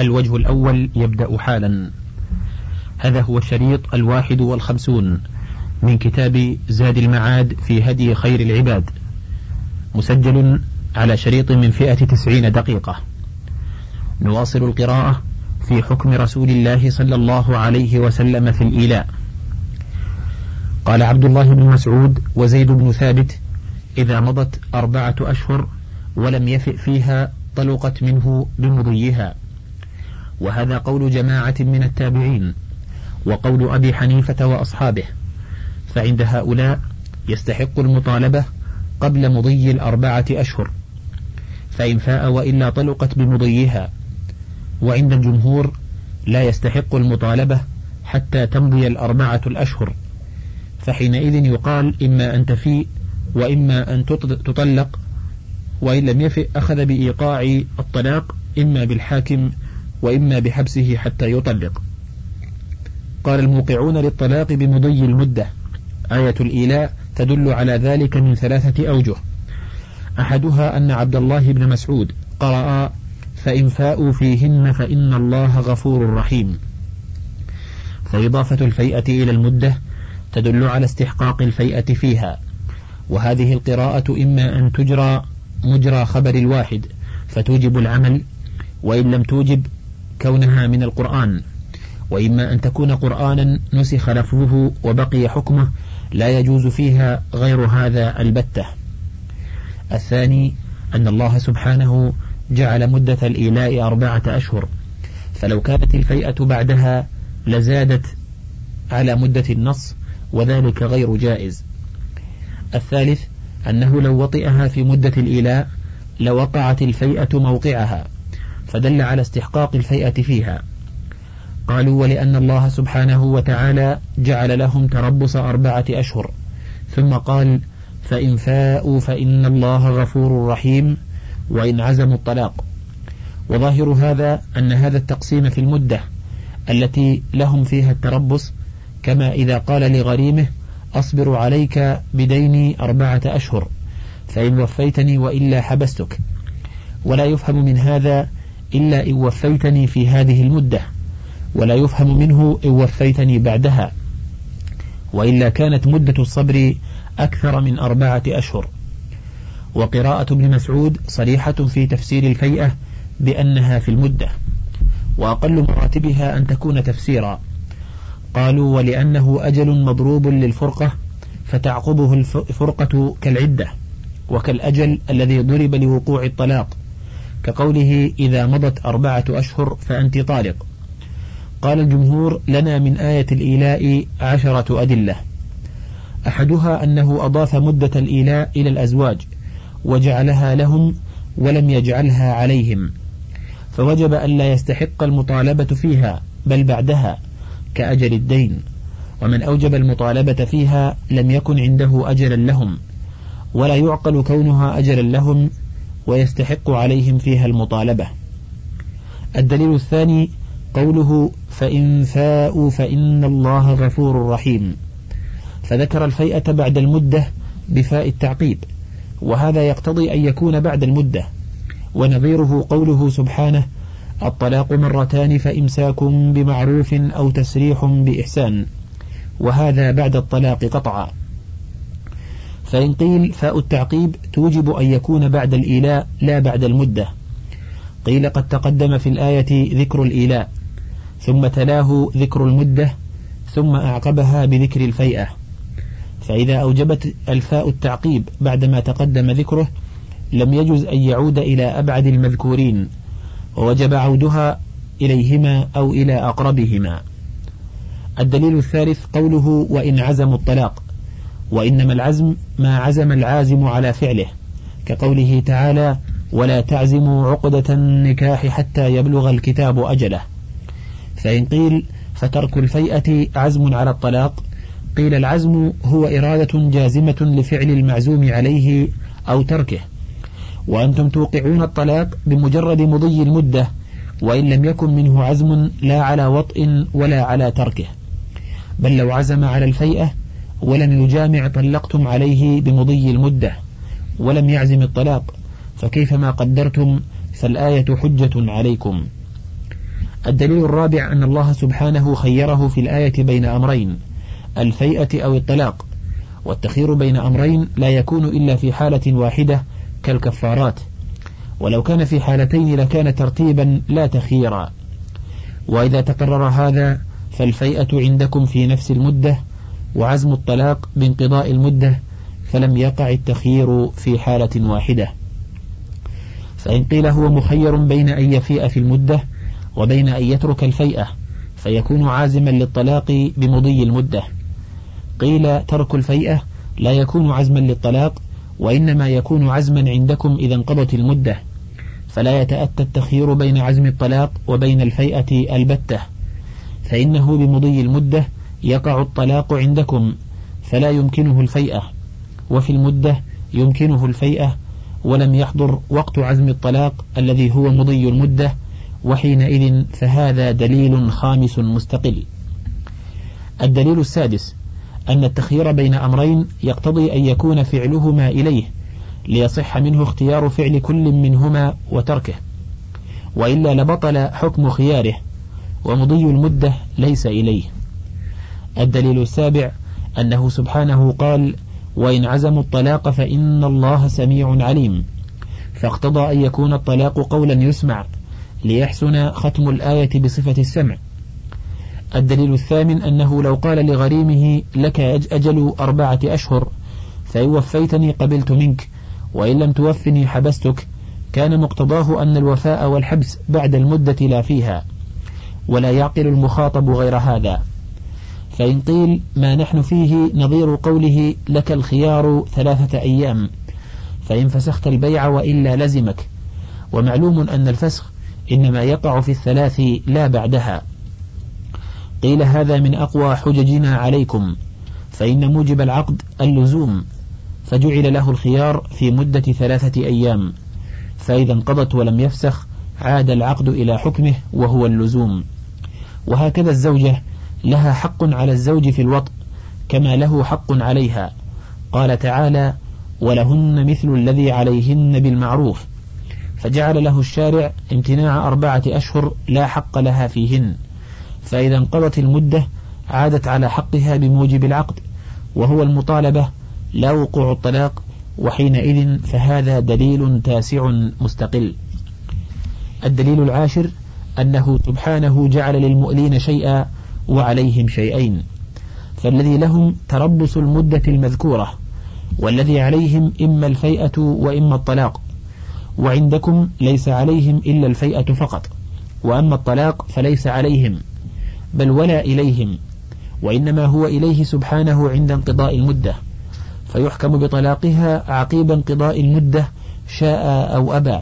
الوجه الأول يبدأ حالا. هذا هو الشريط الواحد والخمسون من كتاب زاد المعاد في هدي خير العباد مسجل على شريط من فئة تسعين دقيقة. نواصل القراءة في حكم رسول الله صلى الله عليه وسلم في الإيلاء. قال عبد الله بن مسعود وزيد بن ثابت إذا مضت أربعة أشهر ولم يفئ فيها طلقت منه بمضيها. وهذا قول جماعة من التابعين وقول أبي حنيفة وأصحابه فعند هؤلاء يستحق المطالبة قبل مضي الأربعة أشهر فإن فاء وإلا طلقت بمضيها وعند الجمهور لا يستحق المطالبة حتى تمضي الأربعة الأشهر فحينئذ يقال إما أن تفيء وإما أن تطلق وإن لم يفئ أخذ بإيقاع الطلاق إما بالحاكم وإما بحبسه حتى يطلق. قال الموقعون للطلاق بمضي المدة. آية الإيلاء تدل على ذلك من ثلاثة أوجه. أحدها أن عبد الله بن مسعود قرأ فإن فاءوا فيهن فإن الله غفور رحيم. فإضافة الفيئة إلى المدة تدل على استحقاق الفيئة فيها. وهذه القراءة إما أن تجرى مجرى خبر الواحد فتوجب العمل وإن لم توجب كونها من القرآن. وإما أن تكون قرآنا نسخ لفظه وبقي حكمه لا يجوز فيها غير هذا البتة. الثاني أن الله سبحانه جعل مدة الإيلاء أربعة أشهر. فلو كانت الفيئة بعدها لزادت على مدة النص وذلك غير جائز. الثالث أنه لو وطئها في مدة الإيلاء لوقعت الفيئة موقعها. فدل على استحقاق الفيئة فيها. قالوا ولأن الله سبحانه وتعالى جعل لهم تربص أربعة أشهر. ثم قال فإن فاءوا فإن الله غفور رحيم وإن عزموا الطلاق. وظاهر هذا أن هذا التقسيم في المدة التي لهم فيها التربص كما إذا قال لغريمه أصبر عليك بديني أربعة أشهر فإن وفيتني وإلا حبستك. ولا يفهم من هذا إلا إن وفيتني في هذه المدة ولا يفهم منه إن وفيتني بعدها وإلا كانت مدة الصبر أكثر من أربعة أشهر وقراءة ابن مسعود صريحة في تفسير الفيئة بأنها في المدة وأقل مراتبها أن تكون تفسيرا قالوا ولأنه أجل مضروب للفرقة فتعقبه الفرقة كالعدة وكالأجل الذي ضرب لوقوع الطلاق كقوله إذا مضت أربعة أشهر فأنت طالق. قال الجمهور لنا من آية الإيلاء عشرة أدلة. أحدها أنه أضاف مدة الإيلاء إلى الأزواج وجعلها لهم ولم يجعلها عليهم. فوجب أن لا يستحق المطالبة فيها بل بعدها كأجل الدين. ومن أوجب المطالبة فيها لم يكن عنده أجلا لهم ولا يعقل كونها أجلا لهم ويستحق عليهم فيها المطالبة. الدليل الثاني قوله فإن فاءوا فإن الله غفور رحيم. فذكر الفيئة بعد المدة بفاء التعقيب وهذا يقتضي أن يكون بعد المدة. ونظيره قوله سبحانه الطلاق مرتان فإمساك بمعروف أو تسريح بإحسان. وهذا بعد الطلاق قطعا. فإن قيل فاء التعقيب توجب أن يكون بعد الإيلاء لا بعد المدة. قيل قد تقدم في الآية ذكر الإيلاء ثم تلاه ذكر المدة ثم أعقبها بذكر الفيئة. فإذا أوجبت الفاء التعقيب بعدما تقدم ذكره لم يجز أن يعود إلى أبعد المذكورين ووجب عودها إليهما أو إلى أقربهما. الدليل الثالث قوله وإن عزموا الطلاق وإنما العزم ما عزم العازم على فعله كقوله تعالى ولا تعزموا عقدة النكاح حتى يبلغ الكتاب أجله. فإن قيل فترك الفيئة عزم على الطلاق قيل العزم هو إرادة جازمة لفعل المعزوم عليه أو تركه وأنتم توقعون الطلاق بمجرد مضي المدة وإن لم يكن منه عزم لا على وطء ولا على تركه بل لو عزم على الفيئة ولم يجامع طلقتم عليه بمضي المدة ولم يعزم الطلاق فكيفما قدرتم فالآية حجة عليكم. الدليل الرابع أن الله سبحانه خيره في الآية بين أمرين الفيئة أو الطلاق والتخير بين أمرين لا يكون إلا في حالة واحدة كالكفارات. ولو كان في حالتين لكان ترتيبا لا تخييرا وإذا تقرر هذا فالفيئة عندكم في نفس المدة وعزم الطلاق بانقضاء المدة فلم يقع التخيير في حالة واحدة. فإن قيل هو مخير بين أن يفيء في المدة وبين أن يترك الفيئة فيكون عازما للطلاق بمضي المدة. قيل ترك الفيئة لا يكون عزما للطلاق وإنما يكون عزما عندكم إذا انقضت المدة. فلا يتأتى التخيير بين عزم الطلاق وبين الفيئة البتة. فإنه بمضي المدة يقع الطلاق عندكم فلا يمكنه الفيئة وفي المدة يمكنه الفيئة ولم يحضر وقت عزم الطلاق الذي هو مضي المدة وحينئذ فهذا دليل خامس مستقل. الدليل السادس أن التخيير بين أمرين يقتضي أن يكون فعلهما إليه ليصح منه اختيار فعل كل منهما وتركه. وإلا لبطل حكم خياره ومضي المدة ليس إليه. الدليل السابع أنه سبحانه قال وإن عزموا الطلاق فإن الله سميع عليم. فاقتضى أن يكون الطلاق قولا يسمع ليحسن ختم الآية بصفة السمع. الدليل الثامن أنه لو قال لغريمه لك أجل أربعة أشهر فإن وفيتني قبلت منك وإن لم توفني حبستك. كان مقتضاه أن الوفاء والحبس بعد المدة لا فيها ولا يعقل المخاطب غير هذا. فإن قيل ما نحن فيه نظير قوله لك الخيار ثلاثة أيام فإن فسخت البيع وإلا لزمك. ومعلوم أن الفسخ إنما يقع في الثلاث لا بعدها. قيل هذا من أقوى حججنا عليكم فإن موجب العقد اللزوم فجعل له الخيار في مدة ثلاثة أيام. فإذا انقضت ولم يفسخ عاد العقد إلى حكمه وهو اللزوم. وهكذا الزوجة لها حق على الزوج في الوطء كما له حق عليها. قال تعالى ولهن مثل الذي عليهن بالمعروف فجعل له الشارع امتناع أربعة أشهر لا حق لها فيهن. فإذا انقضت المدة عادت على حقها بموجب العقد وهو المطالبة لا وقوع الطلاق وحينئذ فهذا دليل تاسع مستقل. الدليل العاشر أنه سبحانه جعل للمؤلين شيئا وعليهم شيئين. فالذي لهم تربص المدة المذكورة والذي عليهم إما الفيئة وإما الطلاق. وعندكم ليس عليهم إلا الفيئة فقط وأما الطلاق فليس عليهم بل ولا إليهم وإنما هو إليه سبحانه عند انقضاء المدة. فيحكم بطلاقها عقيب انقضاء المدة شاء أو أبى.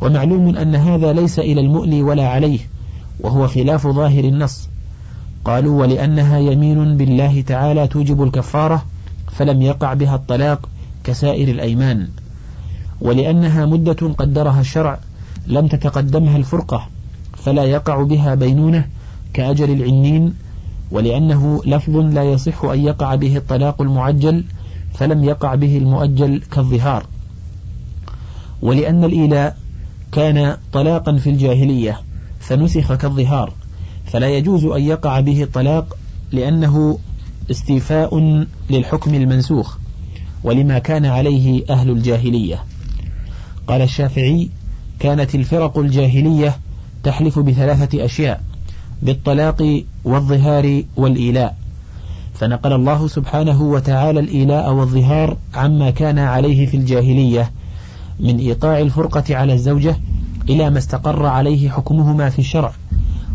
ومعلوم أن هذا ليس إلى المؤلي ولا عليه وهو خلاف ظاهر النص. قالوا ولأنها يمين بالله تعالى توجب الكفارة فلم يقع بها الطلاق كسائر الأيمان. ولأنها مدة قدرها الشرع لم تتقدمها الفرقة فلا يقع بها بينونة كأجل العنين ولأنه لفظ لا يصح أن يقع به الطلاق المعجل فلم يقع به المؤجل كالظهار. ولأن الإيلاء كان طلاقا في الجاهلية فنسخ كالظهار. فلا يجوز أن يقع به الطلاق لأنه استيفاء للحكم المنسوخ ولما كان عليه أهل الجاهلية. قال الشافعي كانت الفرق الجاهلية تحلف بثلاثة أشياء بالطلاق والظهار والإيلاء. فنقل الله سبحانه وتعالى الإيلاء والظهار عما كان عليه في الجاهلية من إيقاع الفرقة على الزوجة إلى ما استقر عليه حكمهما في الشرع.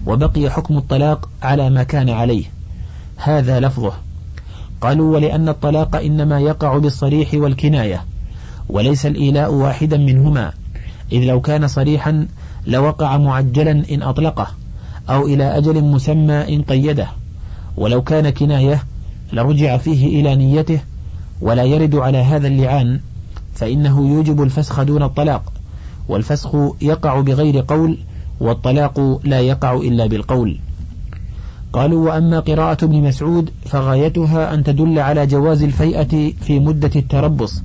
وبقي حكم الطلاق على ما كان عليه. هذا لفظه. قالوا ولأن الطلاق إنما يقع بالصريح والكناية وليس الإيلاء واحدا منهما إذ لو كان صريحا لوقع معجلا إن أطلقه أو إلى أجل مسمى إن قيده. ولو كان كناية لرجع فيه إلى نيته ولا يرد على هذا اللعان فإنه يوجب الفسخ دون الطلاق والفسخ يقع بغير قول والطلاق لا يقع إلا بالقول. قالوا وأما قراءة ابن مسعود فغايتها أن تدل على جواز الفيئة في مدة التربص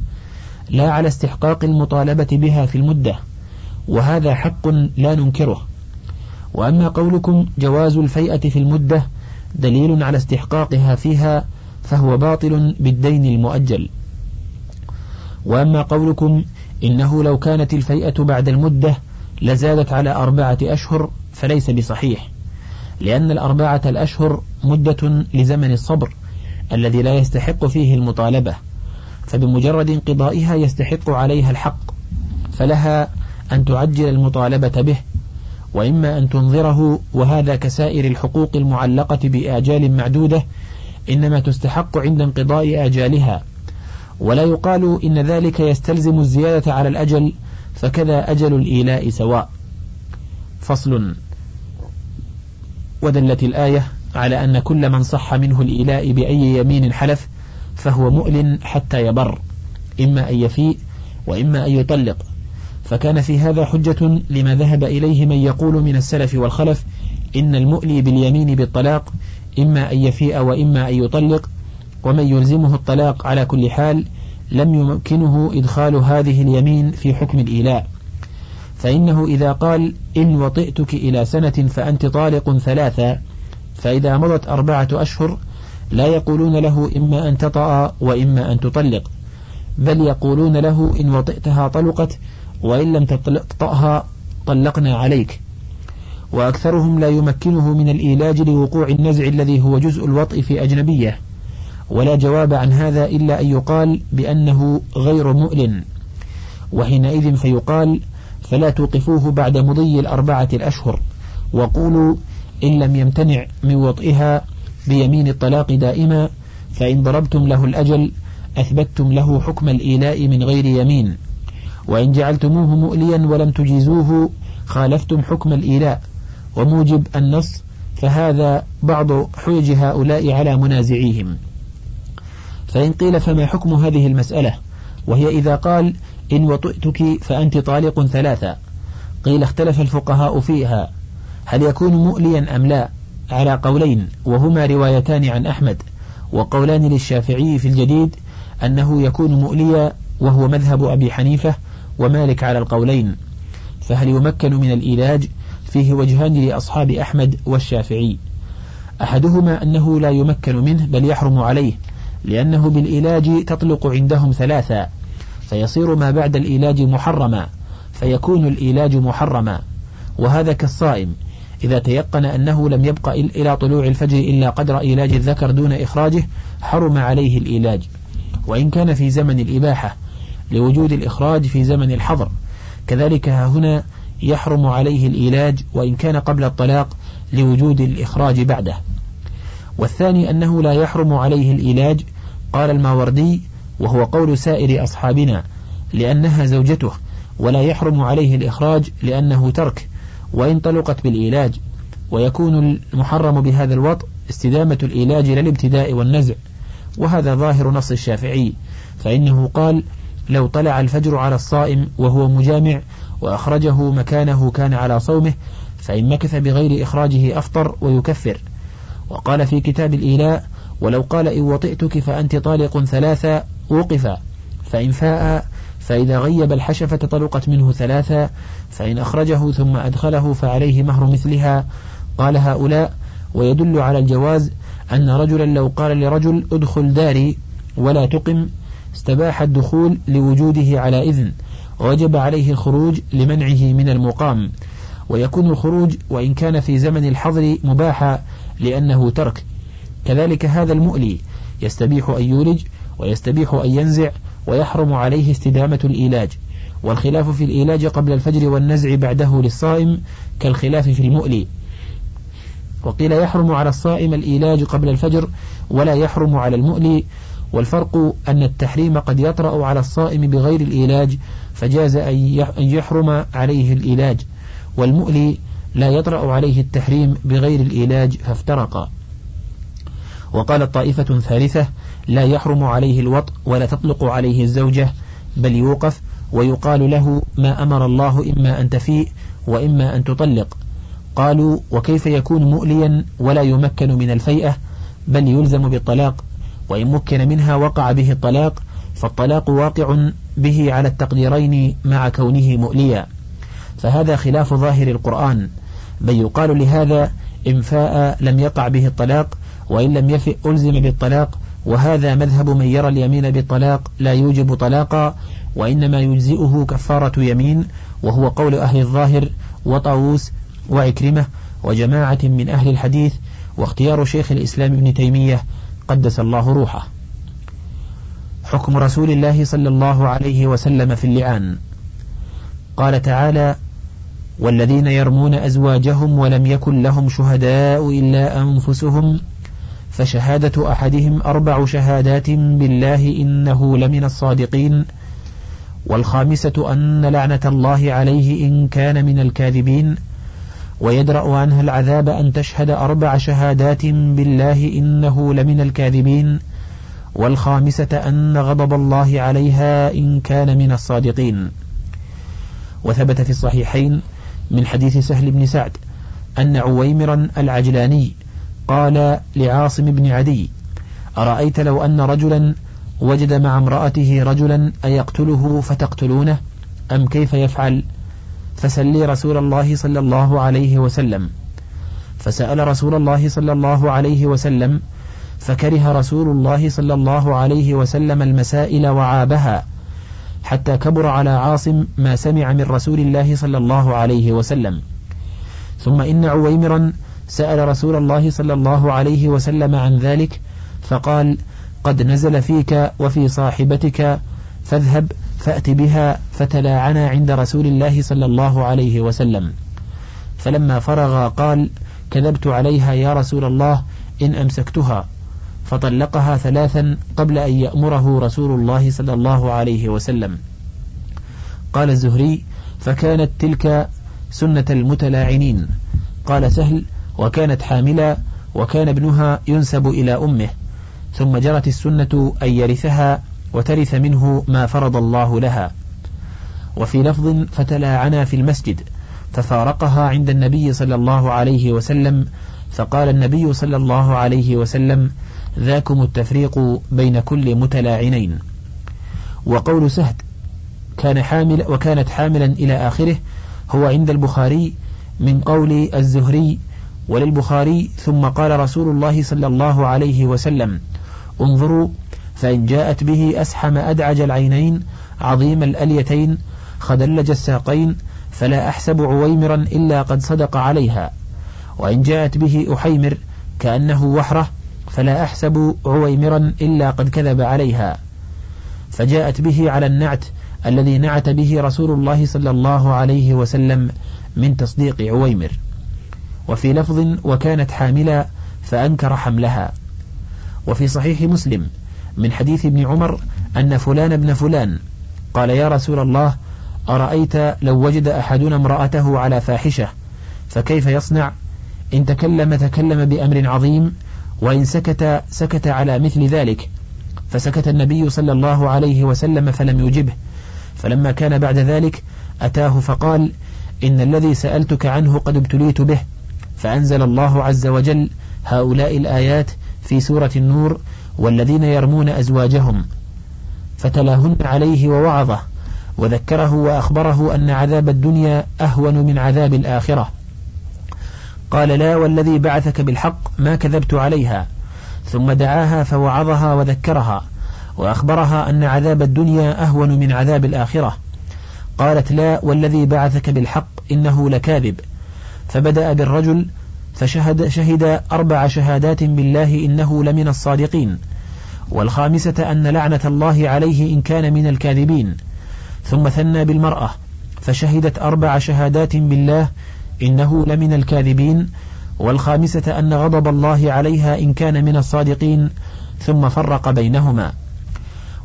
لا على استحقاق المطالبة بها في المدة وهذا حق لا ننكره. وأما قولكم جواز الفيئة في المدة دليل على استحقاقها فيها فهو باطل بالدين المؤجل. وأما قولكم إنه لو كانت الفيئة بعد المدة لزادت على أربعة أشهر فليس بصحيح لأن الأربعة الأشهر مدة لزمن الصبر الذي لا يستحق فيه المطالبة فبمجرد انقضائها يستحق عليها الحق فلها أن تعجل المطالبة به وإما أن تنظره وهذا كسائر الحقوق المعلقة بآجال معدودة إنما تستحق عند انقضاء آجالها ولا يقال إن ذلك يستلزم الزيادة على الأجل فكذا أجل الإيلاء سواء. فصل. ودلت الآية على أن كل من صح منه الإيلاء بأي يمين حلف فهو مؤل حتى يبر إما أن يفيء وإما أن يطلق. فكان في هذا حجة لما ذهب إليه من يقول من السلف والخلف إن المؤلي باليمين بالطلاق إما أن يفيء وإما أن يطلق ومن يلزمه الطلاق على كل حال لم يمكنه إدخال هذه اليمين في حكم الإيلاء. فإنه إذا قال إن وطئتك إلى سنة فأنت طالق ثلاثة فإذا مضت أربعة أشهر لا يقولون له إما أن تطأ وإما أن تطلق بل يقولون له إن وطئتها طلقت وإن لم تطأها طلقنا عليك. وأكثرهم لا يمكنه من الإيلاج لوقوع النزع الذي هو جزء الوطء في أجنبية. ولا جواب عن هذا إلا أن يقال بأنه غير مؤلن. وحينئذ فيقال فلا توقفوه بعد مضي الأربعة الأشهر وقولوا إن لم يمتنع من وطئها بيمين الطلاق دائما فإن ضربتم له الأجل أثبتتم له حكم الإيلاء من غير يمين. وإن جعلتموه مؤليا ولم تجيزوه خالفتم حكم الإيلاء. وموجب النص فهذا بعض حجج هؤلاء على منازعيهم. فإن قيل فما حكم هذه المسألة؟ وهي إذا قال إن وطئتك فأنت طالق ثلاثة. قيل اختلف الفقهاء فيها. هل يكون مؤليا أم لا؟ على قولين وهما روايتان عن أحمد وقولان للشافعي في الجديد أنه يكون مؤليا وهو مذهب أبي حنيفة ومالك على القولين. فهل يمكن من الإيلاج؟ فيه وجهان لأصحاب أحمد والشافعي. أحدهما أنه لا يمكن منه بل يحرم عليه. لأنه بالإيلاج تطلق عندهم ثلاثا فيصير ما بعد الإيلاج محرما فيكون الإيلاج محرما وهذا كالصائم إذا تيقن أنه لم يبق إلى طلوع الفجر إلا قدر إيلاج الذكر دون إخراجه حرم عليه الإيلاج. وإن كان في زمن الإباحة لوجود الإخراج في زمن الحظر. كذلك هنا يحرم عليه الإيلاج وإن كان قبل الطلاق لوجود الإخراج بعده. والثاني أنه لا يحرم عليه الإيلاج قال الماوردي وهو قول سائر أصحابنا لأنها زوجته ولا يحرم عليه الإخراج لأنه ترك وإن طلقت بالإيلاج ويكون المحرم بهذا الوطء استدامة الإيلاج للابتداء والنزع وهذا ظاهر نص الشافعي فإنه قال لو طلع الفجر على الصائم وهو مجامع وأخرجه مكانه كان على صومه فإن مكث بغير إخراجه أفطر ويكفر وقال في كتاب الإيلاء ولو قال إن وطئتك فأنت طالق ثلاثة وقف. فإن فاء فإذا غيب الحشفة طلقت منه ثلاثة فإن أخرجه ثم أدخله فعليه مهر مثلها. قال هؤلاء ويدل على الجواز أن رجلا لو قال لرجل ادخل داري ولا تقم استباح الدخول لوجوده على إذن. وجب عليه الخروج لمنعه من المقام. ويكون الخروج وإن كان في زمن الحظر مباحا لأنه ترك. كذلك هذا المؤلي يستبيح أن يولج ويستبيح أن ينزع ويحرم عليه استدامة الإيلاج والخلاف في الإيلاج قبل الفجر والنزع بعده للصائم كالخلاف في المؤلي. وقيل يحرم على الصائم الإيلاج قبل الفجر ولا يحرم على المؤلي والفرق أن التحريم قد يطرأ على الصائم بغير الإيلاج فجاز أن يحرم عليه الإيلاج والمؤلي لا يطرأ عليه التحريم بغير الإيلاج فافترقا. وقالت طائفة ثالثة لا يحرم عليه الوط ولا تطلق عليه الزوجة بل يوقف ويقال له ما أمر الله إما أن تفيء وإما أن تطلق. قالوا وكيف يكون مؤليا ولا يمكن من الفيئة؟ بل يلزم بالطلاق وإن مكن منها وقع به الطلاق فالطلاق واقع به على التقديرين مع كونه مؤليا. فهذا خلاف ظاهر القرآن بل يقال لهذا إن فاء لم يقع به الطلاق وإن لم يفئ ألزم بالطلاق. وهذا مذهب من يرى اليمين بالطلاق لا يوجب طلاقا وإنما يجزئه كفارة يمين وهو قول أهل الظاهر وطاووس وعكرمة وجماعة من أهل الحديث. واختيار شيخ الإسلام ابن تيمية قدس الله روحه. حكم رسول الله صلى الله عليه وسلم في اللعان. قال تعالى والذين يرمون أزواجهم ولم يكن لهم شهداء إلا أنفسهم فشهادة أحدهم أربع شهادات بالله إنه لمن الصادقين. والخامسة أن لعنة الله عليه إن كان من الكاذبين. ويدرأ عنها العذاب أن تشهد أربع شهادات بالله إنه لمن الكاذبين. والخامسة أن غضب الله عليها إن كان من الصادقين. وثبت في الصحيحين من حديث سهل بن سعد أن عويمرا العجلاني قال لعاصم بن عدي أرأيت لو أن رجلا وجد مع امرأته رجلا أيقتله فتقتلونه؟ أم كيف يفعل؟ فسلي رسول الله صلى الله عليه وسلم. فسأل رسول الله صلى الله عليه وسلم فكره رسول الله صلى الله عليه وسلم المسائل وعابها حتى كبر على عاصم ما سمع من رسول الله صلى الله عليه وسلم. ثم إن عويمرا سأل رسول الله صلى الله عليه وسلم عن ذلك فقال قد نزل فيك وفي صاحبتك فاذهب فأت بها فتلاعنا عند رسول الله صلى الله عليه وسلم. فلما فرغ قال كذبت عليها يا رسول الله إن أمسكتها. فطلقها ثلاثا قبل أن يأمره رسول الله صلى الله عليه وسلم. قال الزهري فكانت تلك سنة المتلاعنين. قال سهل وكانت حاملا وكان ابنها ينسب إلى أمه ثم جرت السنة أن يرثها وترث منه ما فرض الله لها. وفي لفظ فتلاعنا في المسجد ففارقها عند النبي صلى الله عليه وسلم فقال النبي صلى الله عليه وسلم ذاكم التفريق بين كل متلاعنين وقول سهد كان حامل وكانت حاملا إلى آخره هو عند البخاري من قول الزهري وللبخاري ثم قال رسول الله صلى الله عليه وسلم انظروا فإن جاءت به أسحم أدعج العينين عظيم الأليتين خدلج الساقين فلا أحسب عويمرا إلا قد صدق عليها. وإن جاءت به أحيمر كأنه وحره فلا أحسب عويمرا إلا قد كذب عليها. فجاءت به على النعت الذي نعت به رسول الله صلى الله عليه وسلم من تصديق عويمر. وفي لفظ وكانت حاملا فأنكر حملها. وفي صحيح مسلم من حديث ابن عمر أن فلان ابن فلان قال يا رسول الله أرأيت لو وجد أحدنا امرأته على فاحشة فكيف يصنع؟ إن تكلم تكلم بأمر عظيم وإن سكت سكت على مثل ذلك. فسكت النبي صلى الله عليه وسلم فلم يجبه. فلما كان بعد ذلك أتاه فقال إن الذي سألتك عنه قد ابتليت به. فأنزل الله عز وجل هؤلاء الآيات في سورة النور والذين يرمون أزواجهم فتلاهن عليه ووعظه وذكره وأخبره أن عذاب الدنيا أهون من عذاب الآخرة. قال لا والذي بعثك بالحق ما كذبت عليها. ثم دعاها فوعظها وذكرها وأخبرها أن عذاب الدنيا أهون من عذاب الآخرة. قالت لا والذي بعثك بالحق إنه لكاذب. فبدأ بالرجل فشهد شهد أربع شهادات بالله إنه لمن الصادقين. والخامسة أن لعنة الله عليه إن كان من الكاذبين. ثم ثنى بالمرأة فشهدت أربع شهادات بالله إنه لمن الكاذبين. والخامسة أن غضب الله عليها إن كان من الصادقين ثم فرق بينهما.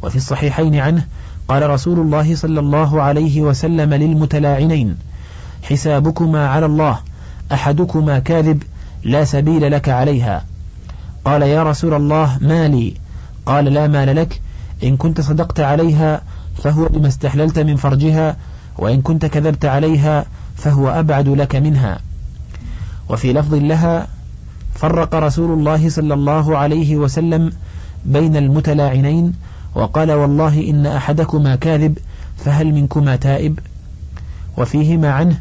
وفي الصحيحين عنه قال رسول الله صلى الله عليه وسلم للمتلاعنين حسابكما على الله أحدكما كاذب لا سبيل لك عليها. قال يا رسول الله ما لي قال لا مال لك. إن كنت صدقت عليها فهو بما استحللت من فرجها وإن كنت كذبت عليها فهو أبعد لك منها. وفي لفظ لها فرق رسول الله صلى الله عليه وسلم بين المتلاعنين وقال والله إن أحدكما كاذب فهل منكما تائب؟ وفيهما عنه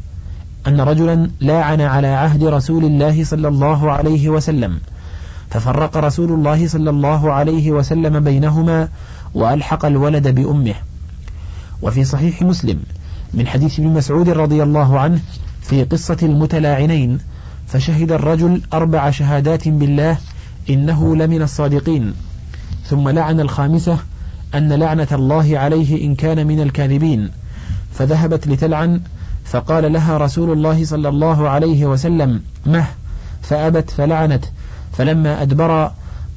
أن رجلا لاعن على عهد رسول الله صلى الله عليه وسلم ففرق رسول الله صلى الله عليه وسلم بينهما وألحق الولد بأمه. وفي صحيح مسلم من حديث ابن مسعود رضي الله عنه في قصة المتلاعنين فشهد الرجل أربع شهادات بالله إنه لمن الصادقين. ثم لعن الخامسة أن لعنة الله عليه إن كان من الكاذبين فذهبت لتلعن فقال لها رسول الله صلى الله عليه وسلم مه! فأبت فلعنت فلما أدبر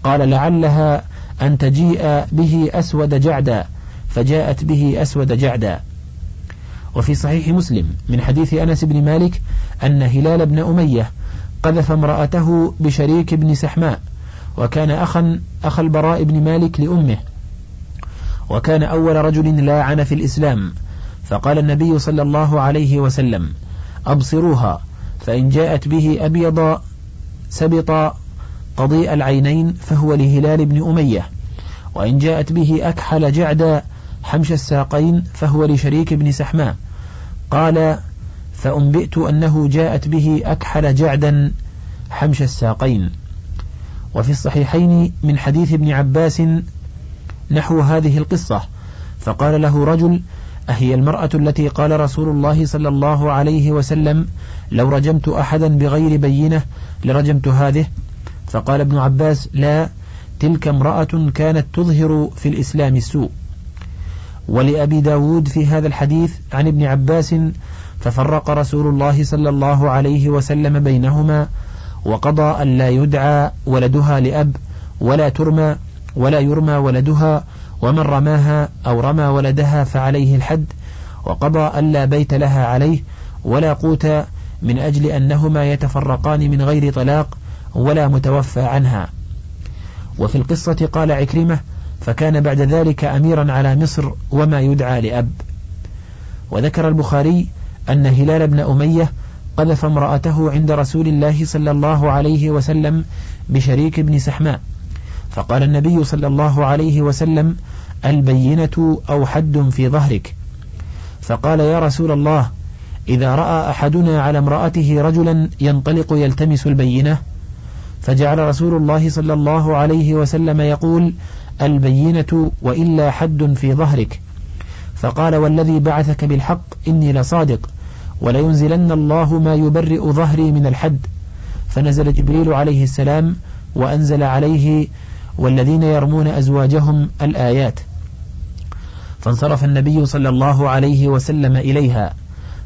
قال لعلها أن تجيء به أسود جعدا. فجاءت به أسود جعدا. وفي صحيح مسلم من حديث أنس بن مالك أن هلال بن أمية قذف امرأته بشريك بن سحماء وكان أخا أخ البراء بن مالك لأمه وكان أول رجل لاعن في الإسلام. فقال النبي صلى الله عليه وسلم أبصروها فإن جاءت به أبيض سبط قضيء العينين فهو لهلال بن أمية وإن جاءت به أكحل جعدا حمش الساقين فهو لشريك بن سحماء. قال فأنبئت أنه جاءت به أكحل جعدا حمش الساقين. وفي الصحيحين من حديث ابن عباس نحو هذه القصة فقال له رجل أهي المرأة التي قال رسول الله صلى الله عليه وسلم لو رجمت أحدا بغير بينة لرجمت هذه. فقال ابن عباس لا تلك امرأة كانت تظهر في الإسلام السوء ولأبي داود في هذا الحديث عن ابن عباس ففرق رسول الله صلى الله عليه وسلم بينهما وقضى أن لا يدعى ولدها لأب ولا ترمى ولا يرمى ولدها ومن رماها أو رمى ولدها فعليه الحد وقضى أن لا بيت لها عليه ولا قوت من أجل أنهما يتفرقان من غير طلاق ولا متوفى عنها. وفي القصة قال عكرمة فكان بعد ذلك أميرا على مصر وما يدعى لأب وذكر البخاري أن هلال بن أمية قذف امرأته عند رسول الله صلى الله عليه وسلم بشريك بن سحماء. فقال النبي صلى الله عليه وسلم البينة أو حد في ظهرك. فقال يا رسول الله إذا رأى أحدنا على امرأته رجلا ينطلق يلتمس البينة. فجعل رسول الله صلى الله عليه وسلم يقول البينة وإلا حد في ظهرك. فقال والذي بعثك بالحق إني لصادق ولينزلن الله ما يبرئ ظهري من الحد. فنزل جبريل عليه السلام وأنزل عليه والذين يرمون أزواجهم الآيات. فانصرف النبي صلى الله عليه وسلم إليها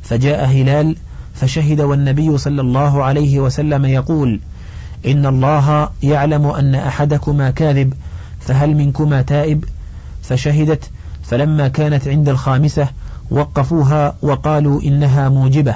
فجاء هلال فشهد والنبي صلى الله عليه وسلم يقول إن الله يعلم أن أحدكما كاذب فهل منكما تائب؟ فشهدت فلما كانت عند الخامسة وقفوها وقالوا إنها موجبة.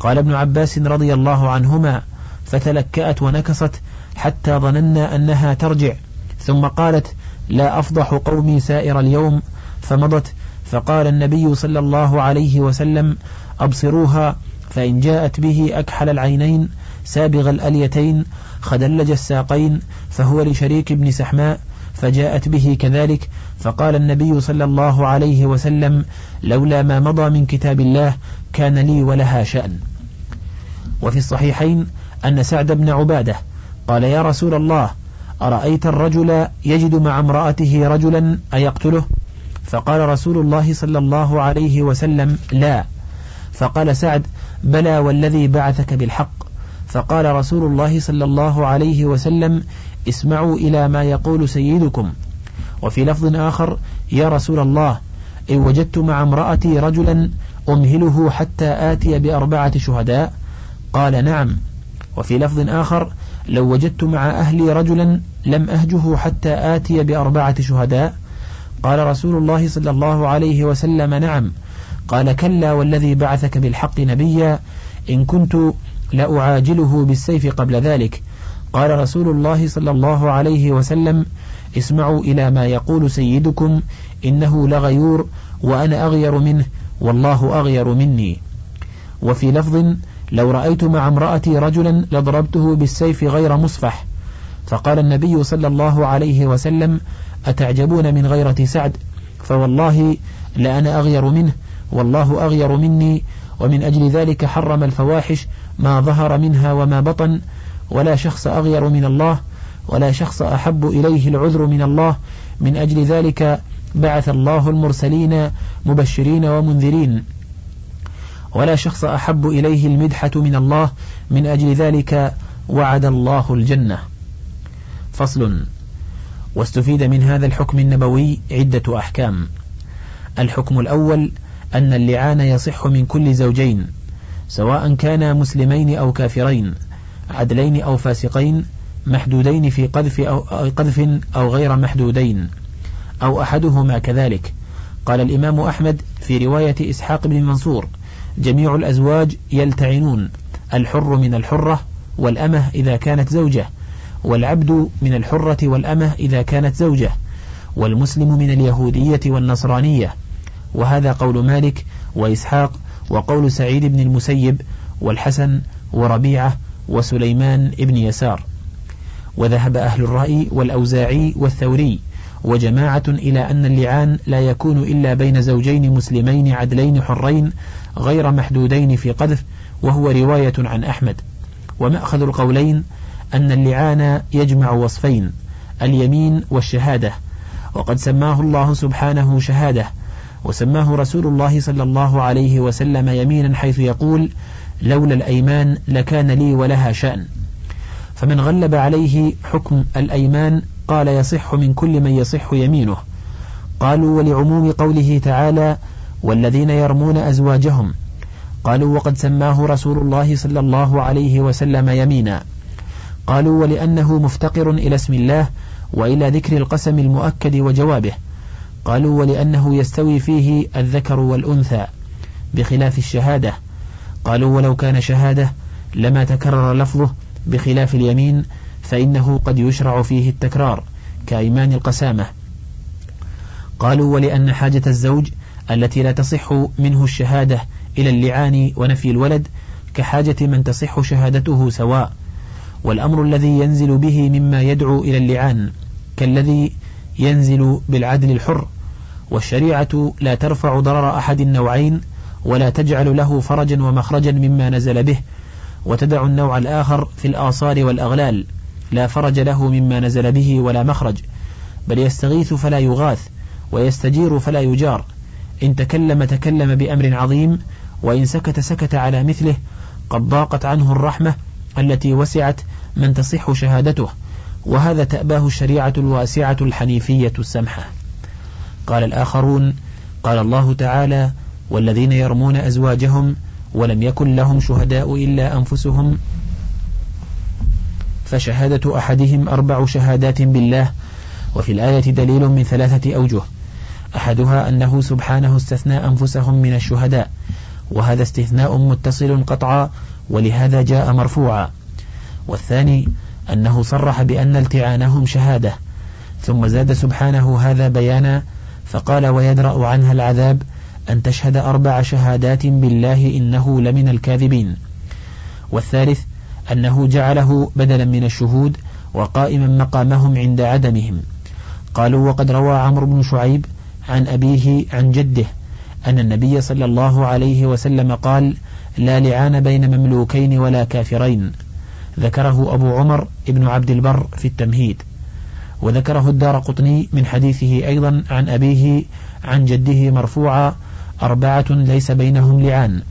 قال ابن عباس رضي الله عنهما فتلكأت ونكصت حتى ظننا أنها ترجع. ثم قالت لا أفضح قومي سائر اليوم فمضت فقال النبي صلى الله عليه وسلم أبصروها فإن جاءت به أكحل العينين سابغ الأليتين خدلج الساقين فهو لشريك بن سحماء فجاءت به كذلك فقال النبي صلى الله عليه وسلم لولا ما مضى من كتاب الله كان لي ولها شأن. وفي الصحيحين أن سعد بن عبادة قال يا رسول الله أرأيت الرجل يجد مع امرأته رجلا أيقتله؟ فقال رسول الله صلى الله عليه وسلم لا. فقال سعد بلى والذي بعثك بالحق. فقال رسول الله صلى الله عليه وسلم اسمعوا إلى ما يقول سيدكم. وفي لفظ آخر يا رسول الله إن وجدت مع امرأتي رجلا أمهله حتى آتي بأربعة شهداء؟ قال نعم. وفي لفظ آخر لو وجدت مع أهلي رجلا لم أهجه حتى آتي بأربعة شهداء. قال رسول الله صلى الله عليه وسلم نعم. قال كلا والذي بعثك بالحق نبيا. إن كنت لأعاجله بالسيف قبل ذلك. قال رسول الله صلى الله عليه وسلم اسمعوا إلى ما يقول سيدكم إنه لغيور وأنا أغير منه والله أغير مني. وفي لفظ لو رأيت مع امرأتي رجلا لضربته بالسيف غير مصفح. فقال النبي صلى الله عليه وسلم أتعجبون من غيرة سعد؟ فوالله لأنا أغير منه والله أغير مني ومن أجل ذلك حرم الفواحش ما ظهر منها وما بطن. ولا شخص أغير من الله ولا شخص أحب إليه العذر من الله. من أجل ذلك بعث الله المرسلين مبشرين ومنذرين. ولا شخص أحب إليه المدحة من الله من أجل ذلك وعد الله الجنة. فصل. واستفيد من هذا الحكم النبوي عدة أحكام. الحكم الأول أن اللعان يصح من كل زوجين سواء كانا مسلمين أو كافرين عدلين أو فاسقين محدودين في قذف أو, قذف أو غير محدودين أو أحدهما كذلك. قال الإمام أحمد في رواية إسحاق بن منصور جميع الأزواج يلتعنون. الحر من الحرة والأمة إذا كانت زوجة والعبد من الحرة والأمة إذا كانت زوجة والمسلم من اليهودية والنصرانية. وهذا قول مالك وإسحاق وقول سعيد بن المسيب والحسن وربيعة وسليمان بن يسار. وذهب أهل الرأي والأوزاعي والثوري وجماعة إلى أن اللعان لا يكون إلا بين زوجين مسلمين عدلين حرين غير محدودين في قذف وهو رواية عن أحمد. ومأخذ القولين أن اللعان يجمع وصفين اليمين والشهادة. وقد سماه الله سبحانه شهادة. وسماه رسول الله صلى الله عليه وسلم يمينا حيث يقول لولا الأيمان لكان لي ولها شأن. فمن غلب عليه حكم الأيمان قال يصح من كل من يصح يمينه. قالوا ولعموم قوله تعالى والذين يرمون أزواجهم. قالوا وقد سماه رسول الله صلى الله عليه وسلم يمينا. قالوا ولأنه مفتقر إلى اسم الله وإلى ذكر القسم المؤكد وجوابه. قالوا ولأنه يستوي فيه الذكر والأنثى بخلاف الشهادة. قالوا ولو كان شهادة لما تكرر لفظه بخلاف اليمين فإنه قد يشرع فيه التكرار كأيمان القسامة. قالوا ولأن حاجة الزوج التي لا تصح منه الشهادة إلى اللعان ونفي الولد كحاجة من تصح شهادته سواء. والأمر الذي ينزل به مما يدعو إلى اللعان كالذي ينزل بالعدل الحر. والشريعة لا ترفع ضرر أحد النوعين ولا تجعل له فرجا ومخرجا مما نزل به. وتدع النوع الآخر في الآصار والأغلال لا فرج له مما نزل به ولا مخرج. بل يستغيث فلا يغاث ويستجير فلا يجار. إن تكلم تكلم بأمر عظيم وإن سكت سكت على مثله قد ضاقت عنه الرحمة التي وسعت من تصح شهادته. وهذا تأباه الشريعة الواسعة الحنيفية السمحة. قال الآخرون قال الله تعالى والذين يرمون أزواجهم ولم يكن لهم شهداء إلا أنفسهم. فشهادة أحدهم أربع شهادات بالله وفي الآية دليل من ثلاثة أوجه. أحدها أنه سبحانه استثنى أنفسهم من الشهداء وهذا استثناء متصل قطعا ولهذا جاء مرفوعا. والثاني أنه صرح بأن التعانهم شهادة ثم زاد سبحانه هذا بيانا فقال ويدرأ عنها العذاب أن تشهد أربع شهادات بالله إنه لمن الكاذبين. والثالث أنه جعله بدلا من الشهود وقائما مقامهم عند عدمهم. قالوا وقد روى عمرو بن شعيب عن أبيه عن جده أن النبي صلى الله عليه وسلم قال لا لعان بين مملوكين ولا كافرين ذكره أبو عمر ابن عبد البر في التمهيد. وذكره الدار قطني من حديثه أيضا عن أبيه عن جده مرفوعا أربعة ليس بينهم لعان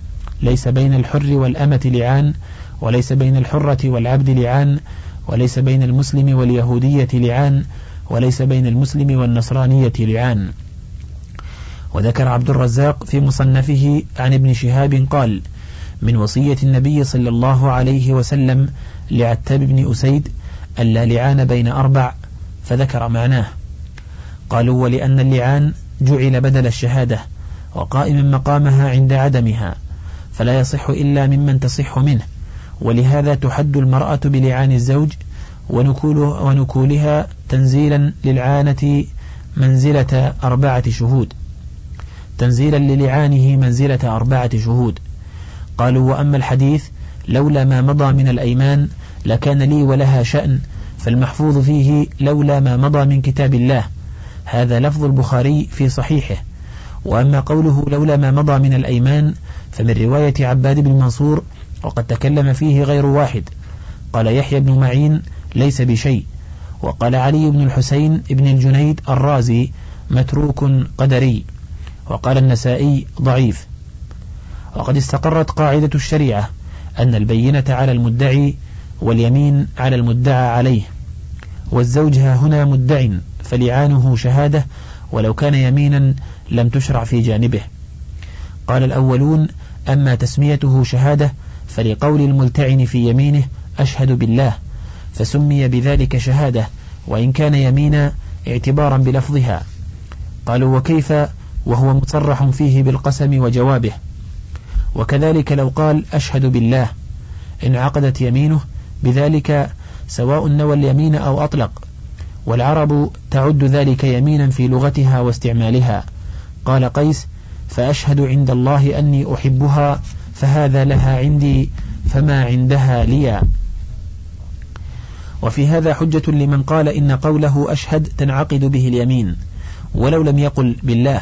ليس بين الحر والأمة لعان وليس بين الحرة والعبد لعان وليس بين المسلم واليهودية لعان وليس بين المسلم والنصرانية لعان وذكر عبد الرزاق في مصنفه عن ابن شهاب قال من وصية النبي صلى الله عليه وسلم لعتاب بن أسيد ألا لعان بين أربع فذكر معناه. قالوا ولأن اللعان جعل بدل الشهادة وقائما مقامها عند عدمها فلا يصح إلا ممن تصح منه. ولهذا تحد المرأة بلعان الزوج ونكوله ونكولها تنزيلا للعانة منزلة أربعة شهود. تنزيلا للعانه منزلة أربعة شهود. قالوا وأما الحديث لولا ما مضى من الأيمان لكان لي ولها شأن فالمحفوظ فيه لولا ما مضى من كتاب الله. هذا لفظ البخاري في صحيحه. وأما قوله لولا ما مضى من الأيمان فمن رواية عباد بن منصور وقد تكلم فيه غير واحد. قال يحيى بن معين ليس بشيء. وقال علي بن الحسين بن الجنيد الرازي متروك قدري. وقال النسائي ضعيف. وقد استقرت قاعدة الشريعة أن البينة على المدعي واليمين على المدعى عليه والزوج ها هنا مدع فلعانه شهادة ولو كان يمينا لم تشرع في جانبه. قال الأولون أما تسميته شهادة فلقول الملتعن في يمينه أشهد بالله فسمي بذلك شهادة وإن كان يمينا اعتبارا بلفظها. قالوا وكيف وهو مصرح فيه بالقسم وجوابه. وكذلك لو قال أشهد بالله إن عقدت يمينه بذلك سواء نوى اليمين أو أطلق. والعرب تعد ذلك يمينا في لغتها واستعمالها. قال قيس فأشهد عند الله أني أحبها فهذا لها عندي فما عندها لي وفي هذا حجة لمن قال إن قوله أشهد تنعقد به اليمين ولو لم يقل بالله.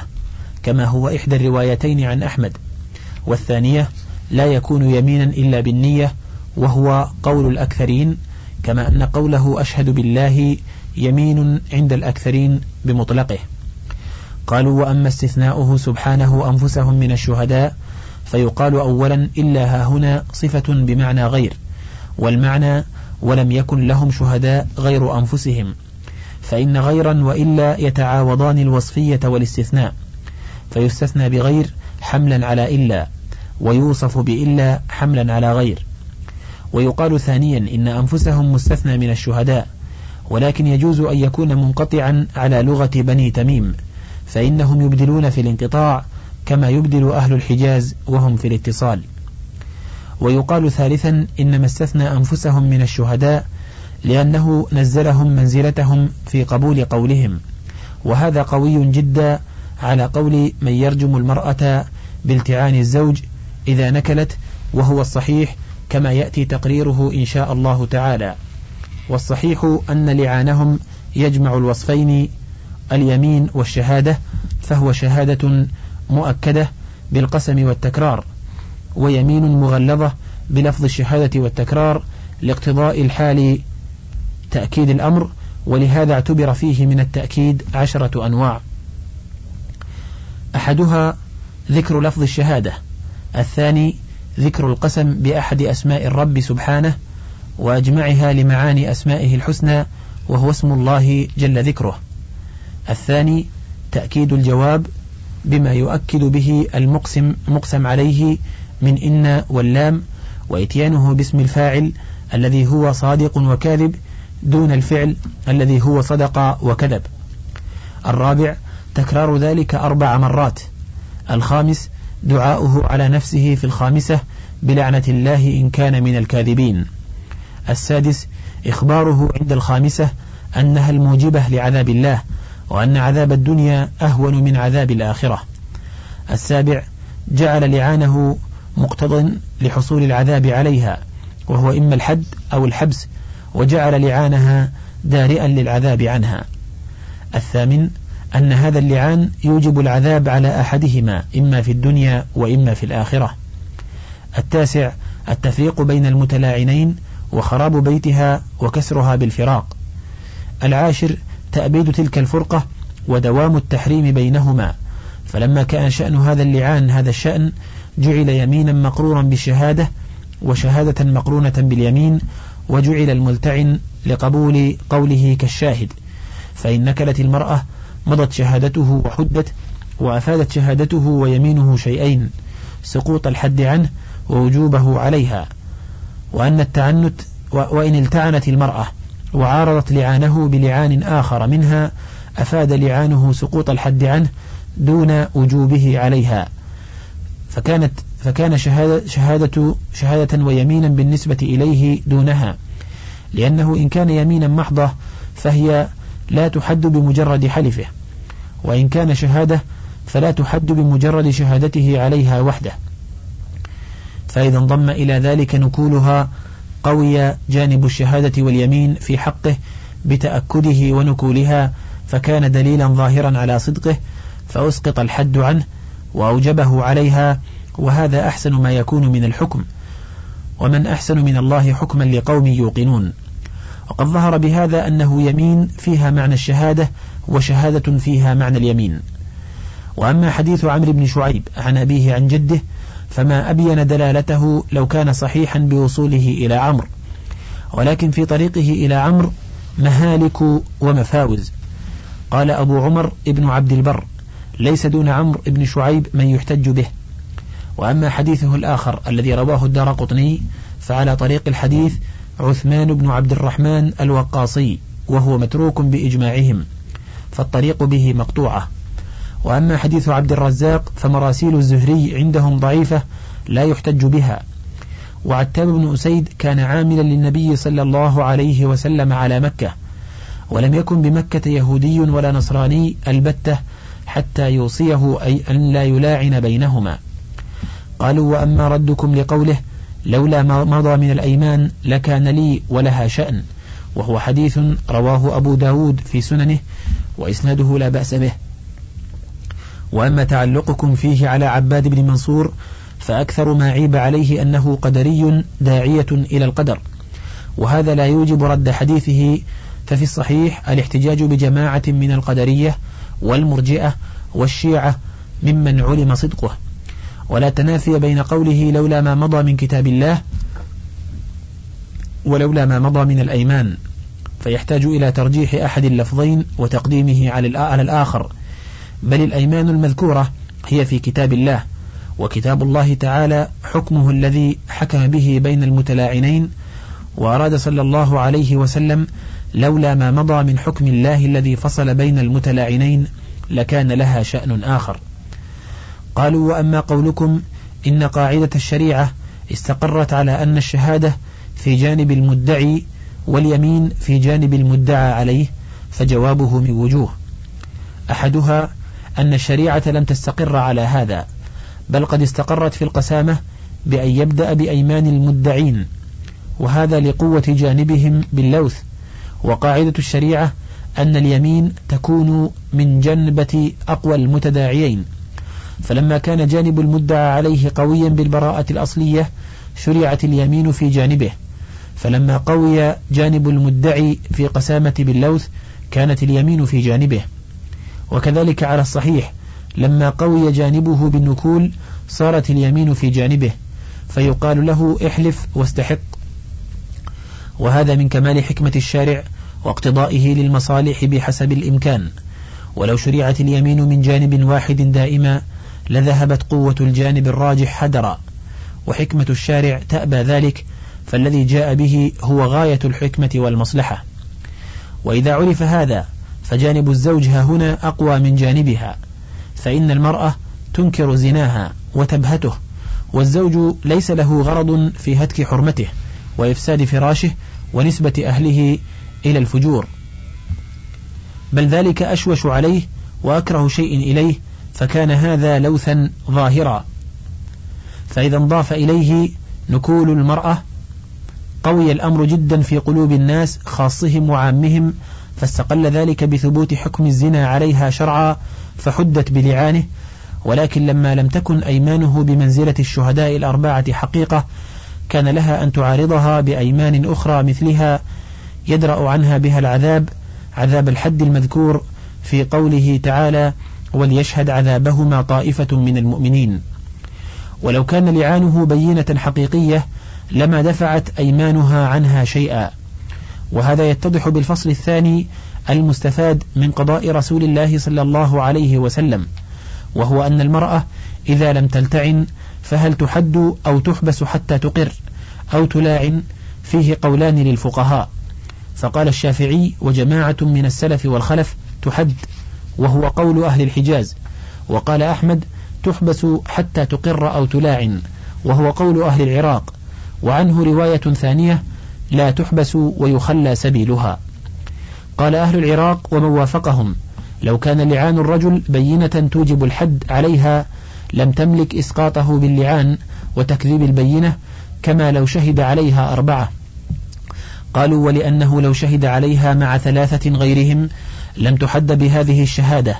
كما هو إحدى الروايتين عن أحمد. والثانية لا يكون يمينا إلا بالنية وهو قول الأكثرين كما أن قوله أشهد بالله يمين عند الأكثرين بمطلقه. قالوا وأما استثناؤه سبحانه أنفسهم من الشهداء فيقال أولا إلا ها هنا صفة بمعنى غير. والمعنى ولم يكن لهم شهداء غير أنفسهم. فإن غيرا وإلا يتعاوضان الوصفية والاستثناء. فيستثنى بغير حملا على إلا ويوصف بإلا حملا على غير. ويقال ثانيا إن أنفسهم مستثنى من الشهداء ولكن يجوز أن يكون منقطعا على لغة بني تميم فإنهم يبدلون في الانقطاع كما يبدل أهل الحجاز وهم في الاتصال. ويقال ثالثا إنما استثنى أنفسهم من الشهداء لأنه نزلهم منزلتهم في قبول قولهم وهذا قوي جدا على قول من يرجم المرأة بالتعان الزوج إذا نكلت وهو الصحيح كما يأتي تقريره إن شاء الله تعالى. والصحيح أن لعانهم يجمع الوصفين اليمين والشهادة فهو شهادة مؤكدة بالقسم والتكرار ويمين مغلظة بلفظ الشهادة والتكرار لاقتضاء الحال تأكيد الأمر ولهذا اعتبر فيه من التأكيد عشرة أنواع. أحدها ذكر لفظ الشهادة الثاني ذكر القسم بأحد أسماء الرب سبحانه وأجمعها لمعاني أسمائه الحسنى وهو اسم الله جل ذكره. الثاني تأكيد الجواب بما يؤكد به المقسم مقسم عليه من إن واللام وإتيانه باسم الفاعل الذي هو صادق وكاذب دون الفعل الذي هو صدق وكذب. الرابع تكرار ذلك أربع مرات. الخامس دعاؤه على نفسه في الخامسة بلعنة الله إن كان من الكاذبين. السادس إخباره عند الخامسة أنها الموجبة لعذاب الله وأن عذاب الدنيا أهون من عذاب الآخرة. السابع جعل لعانه مقتض لحصول العذاب عليها وهو إما الحد أو الحبس وجعل لعانها دارئا للعذاب عنها. الثامن أن هذا اللعان يوجب العذاب على أحدهما إما في الدنيا وإما في الآخرة. التاسع التفريق بين المتلاعنين وخراب بيتها وكسرها بالفراق. العاشر تأبيد تلك الفرقة ودوام التحريم بينهما. فلما كان شأن هذا اللعان هذا الشأن جعل يمينا مقرورا بالشهادة وشهادة مقرونة باليمين وجعل الملتعن لقبول قوله كالشاهد. فإن نكلت المرأة مضت شهادته وحدت وأفادت شهادته ويمينه شيئين سقوط الحد عنه ووجوبه عليها وأن التعنت وإن التعنت المرأة وعارضت لعانه بلعان آخر منها أفاد لعانه سقوط الحد عنه دون وجوبه عليها. فكانت فكان شهادة, شهادة, شهادة ويمينا بالنسبة إليه دونها لأنه إن كان يمينا محضة فهي لا تحد بمجرد حلفه. وإن كان شهادة فلا تحد بمجرد شهادته عليها وحده. فإذا انضم إلى ذلك نكولها قوي جانب الشهادة واليمين في حقه بتأكده ونكولها فكان دليلا ظاهرا على صدقه فأسقط الحد عنه وأوجبه عليها وهذا أحسن ما يكون من الحكم. ومن أحسن من الله حكما لقوم يوقنون. وقد ظهر بهذا أنه يمين فيها معنى الشهادة وشهادة فيها معنى اليمين. وأما حديث عمرو بن شعيب عن أبيه عن جده فما أبين دلالته لو كان صحيحا بوصوله إلى عمرو. ولكن في طريقه إلى عمرو مهالك ومفاوز. قال أبو عمر ابن عبد البر ليس دون عمرو بن شعيب من يحتج به. وأما حديثه الآخر الذي رواه الدار قطني فعلى طريق الحديث عثمان بن عبد الرحمن الوقاصي وهو متروك بإجماعهم فالطريق به مقطوعة. وأما حديث عبد الرزاق فمراسيل الزهري عندهم ضعيفة لا يحتج بها. وعتاب بن أسيد كان عاملا للنبي صلى الله عليه وسلم على مكة ولم يكن بمكة يهودي ولا نصراني البتة حتى يوصيه أي أن لا يلاعن بينهما. قالوا وأما ردكم لقوله لولا ما مضى من الأيمان لكان لي ولها شأن وهو حديث رواه أبو داود في سننه وإسناده لا بأس به. وأما تعلقكم فيه على عباد بن منصور فأكثر ما عيب عليه أنه قدري داعية إلى القدر. وهذا لا يوجب رد حديثه ففي الصحيح الاحتجاج بجماعة من القدرية والمرجئة والشيعة ممن علم صدقه. ولا تنافي بين قوله لولا ما مضى من كتاب الله ولولا ما مضى من الأيمان. فيحتاج إلى ترجيح أحد اللفظين وتقديمه على الآخر. بل الأيمان المذكورة هي في كتاب الله وكتاب الله تعالى حكمه الذي حكم به بين المتلاعنين وأراد صلى الله عليه وسلم لولا ما مضى من حكم الله الذي فصل بين المتلاعنين لكان لها شأن آخر. قالوا وأما قولكم إن قاعدة الشريعة استقرت على أن الشهادة في جانب المدعي واليمين في جانب المدعى عليه فجوابه من وجوه. أحدها أن الشريعة لم تستقر على هذا بل قد استقرت في القسامة بأن يبدأ بأيمان المدعين وهذا لقوة جانبهم باللوث. وقاعدة الشريعة أن اليمين تكون من جنبة أقوى المتداعيين. فلما كان جانب المدعى عليه قويا بالبراءة الأصلية شرعت اليمين في جانبه. فلما قوي جانب المدعي في قسامة باللوث كانت اليمين في جانبه. وكذلك على الصحيح لما قوي جانبه بالنكول صارت اليمين في جانبه. فيقال له احلف واستحق. وهذا من كمال حكمة الشارع واقتضائه للمصالح بحسب الإمكان. ولو شرعت اليمين من جانب واحد دائما لذهبت قوة الجانب الراجح حدرا وحكمة الشارع تأبى ذلك فالذي جاء به هو غاية الحكمة والمصلحة. وإذا عرف هذا فجانب الزوج هنا أقوى من جانبها فإن المرأة تنكر زناها وتبهته والزوج ليس له غرض في هتك حرمته وإفساد فراشه ونسبة أهله إلى الفجور. بل ذلك أشوش عليه وأكره شيء إليه فكان هذا لوثا ظاهرا. فإذا انضاف إليه نكول المرأة قوي الأمر جدا في قلوب الناس خاصهم وعامهم فاستقل ذلك بثبوت حكم الزنا عليها شرعا فحدت بلعانه. ولكن لما لم تكن أيمانه بمنزلة الشهداء الأربعة حقيقة كان لها أن تعارضها بأيمان أخرى مثلها يدرأ عنها بها العذاب عذاب الحد المذكور في قوله تعالى وليشهد عذابهما طائفة من المؤمنين. ولو كان لعانه بينة حقيقية لما دفعت أيمانها عنها شيئا. وهذا يتضح بالفصل الثاني المستفاد من قضاء رسول الله صلى الله عليه وسلم. وهو أن المرأة إذا لم تلتعن فهل تحد أو تحبس حتى تقر أو تلاعن؟ فيه قولان للفقهاء. فقال الشافعي وجماعة من السلف والخلف تحد. وهو قول أهل الحجاز. وقال أحمد تحبس حتى تقر أو تلاعن. وهو قول أهل العراق. وعنه رواية ثانية لا تحبس ويخلى سبيلها. قال أهل العراق ومن وافقهم لو كان لعان الرجل بينة توجب الحد عليها لم تملك إسقاطه باللعان وتكذيب البينة كما لو شهد عليها أربعة. قالوا ولأنه لو شهد عليها مع ثلاثة غيرهم لم تحد بهذه الشهادة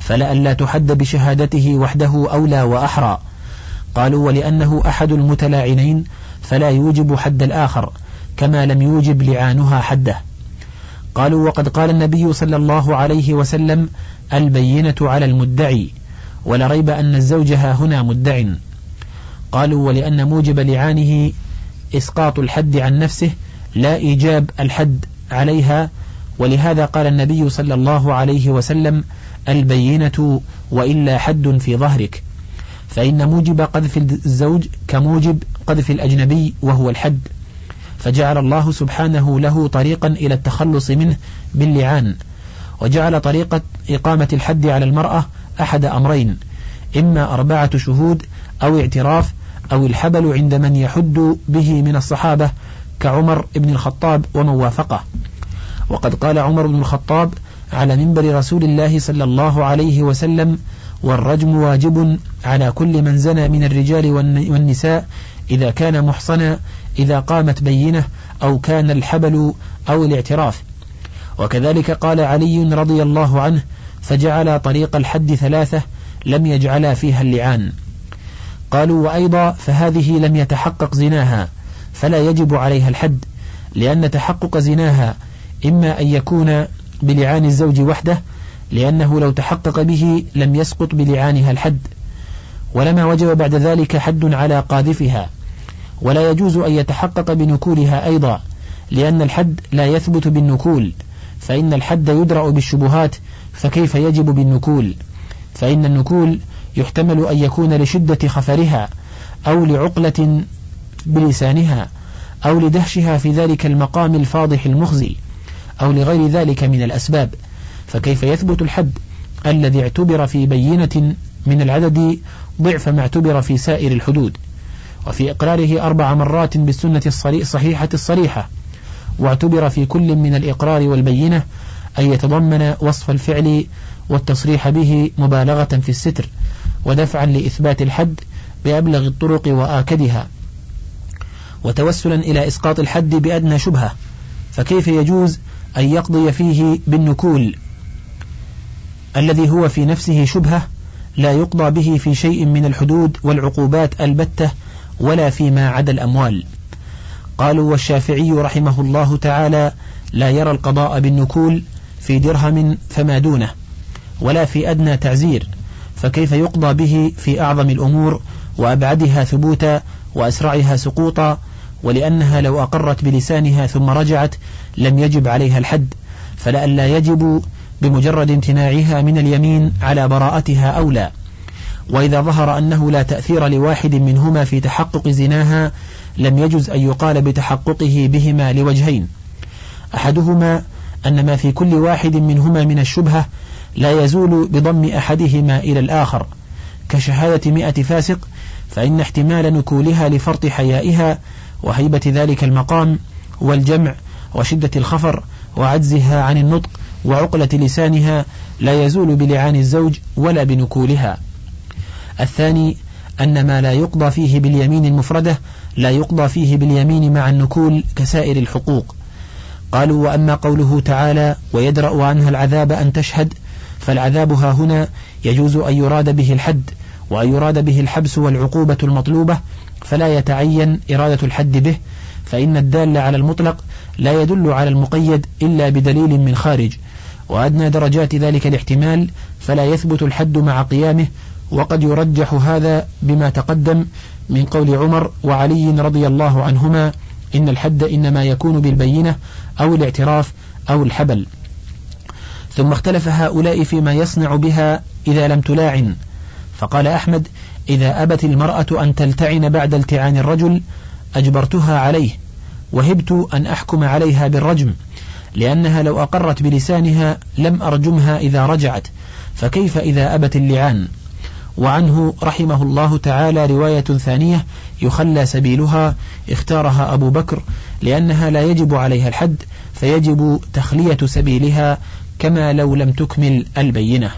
فلئلا تحد بشهادته وحده أولى وأحرى. قالوا ولأنه أحد المتلاعنين فلا يوجب حد الآخر كما لم يوجب لعانها حده. قالوا وقد قال النبي صلى الله عليه وسلم البينة على المدعي ولا ريب أن الزوج ها هنا مدع قالوا ولأن موجب لعانه إسقاط الحد عن نفسه لا إيجاب الحد عليها ولهذا قال النبي صلى الله عليه وسلم البينة وإلا حد في ظهرك. فإن موجب قذف الزوج كموجب قذف الأجنبي وهو الحد. فجعل الله سبحانه له طريقا إلى التخلص منه باللعان. وجعل طريقة إقامة الحد على المرأة أحد أمرين إما أربعة شهود أو اعتراف أو الحبل عند من يحد به من الصحابة كعمر بن الخطاب ومن وافقه وقد قال عمر بن الخطاب على منبر رسول الله صلى الله عليه وسلم والرجم واجب على كل من زنى من الرجال والنساء إذا كان محصنا إذا قامت بينة أو كان الحبل أو الاعتراف. وكذلك قال علي رضي الله عنه فجعل طريق الحد ثلاثة لم يجعلا فيها اللعان. قالوا وأيضا فهذه لم يتحقق زناها فلا يجب عليها الحد لأن تحقق زناها إما أن يكون بلعان الزوج وحده لأنه لو تحقق به لم يسقط بلعانها الحد ولما وجب بعد ذلك حد على قاذفها. ولا يجوز أن يتحقق بنكولها أيضا لأن الحد لا يثبت بالنكول فإن الحد يدرأ بالشبهات فكيف يجب بالنكول؟ فإن النكول يحتمل أن يكون لشدة خفرها أو لعقلة بلسانها أو لدهشها في ذلك المقام الفاضح المخزي. أو لغير ذلك من الأسباب فكيف يثبت الحد الذي اعتبر في بينة من العدد ضعف ما اعتبر في سائر الحدود؟ وفي إقراره أربع مرات بالسنة الصحيحة الصريحة واعتبر في كل من الإقرار والبينة أن يتضمن وصف الفعل والتصريح به مبالغة في الستر ودفعا لإثبات الحد بأبلغ الطرق وآكدها. وتوسلا إلى إسقاط الحد بأدنى شبهة فكيف يجوز أن يقضي فيه بالنكول. الذي هو في نفسه شبهة لا يقضى به في شيء من الحدود والعقوبات البتة ولا فيما عدا الأموال. قالوا والشافعي رحمه الله تعالى لا يرى القضاء بالنكول في درهم فما دونه ولا في أدنى تعزير فكيف يقضى به في أعظم الأمور وأبعدها ثبوتا وأسرعها سقوطا ولأنها لو أقرت بلسانها ثم رجعت لم يجب عليها الحد فلئلا يجب بمجرد امتناعها من اليمين على براءتها أولى. وإذا ظهر أنه لا تأثير لواحد منهما في تحقق زناها لم يجز أن يقال بتحققه بهما لوجهين. أحدهما أن ما في كل واحد منهما من الشبهة لا يزول بضم أحدهما إلى الآخر. كشهادة مئة فاسق فإن احتمال نكولها لفرط حيائها وهيبة ذلك المقام والجمع وشدة الخفر وعجزها عن النطق وعقلة لسانها لا يزول بلعان الزوج ولا بنكولها. الثاني أن ما لا يقضى فيه باليمين المفردة لا يقضى فيه باليمين مع النكول كسائر الحقوق. قالوا وأما قوله تعالى ويدرأ عنها العذاب أن تشهد فالعذاب ها هنا يجوز أن يراد به الحد وأن يراد به الحبس والعقوبة المطلوبة فلا يتعين إرادة الحد به فإن الدال على المطلق لا يدل على المقيد إلا بدليل من خارج وأدنى درجات ذلك الاحتمال فلا يثبت الحد مع قيامه وقد يرجح هذا بما تقدم من قول عمر وعلي رضي الله عنهما إن الحد إنما يكون بالبينة أو الاعتراف أو الحبل. ثم اختلف هؤلاء فيما يصنع بها إذا لم تلاعن. فقال أحمد إذا أبت المرأة أن تلتعن بعد التعان الرجل أجبرتها عليه وهبت أن أحكم عليها بالرجم لأنها لو أقرت بلسانها لم أرجمها إذا رجعت فكيف إذا أبت اللعان؟ وعنه رحمه الله تعالى رواية ثانية يخلى سبيلها اختارها أبو بكر لأنها لا يجب عليها الحد فيجب تخلية سبيلها كما لو لم تكمل البينة.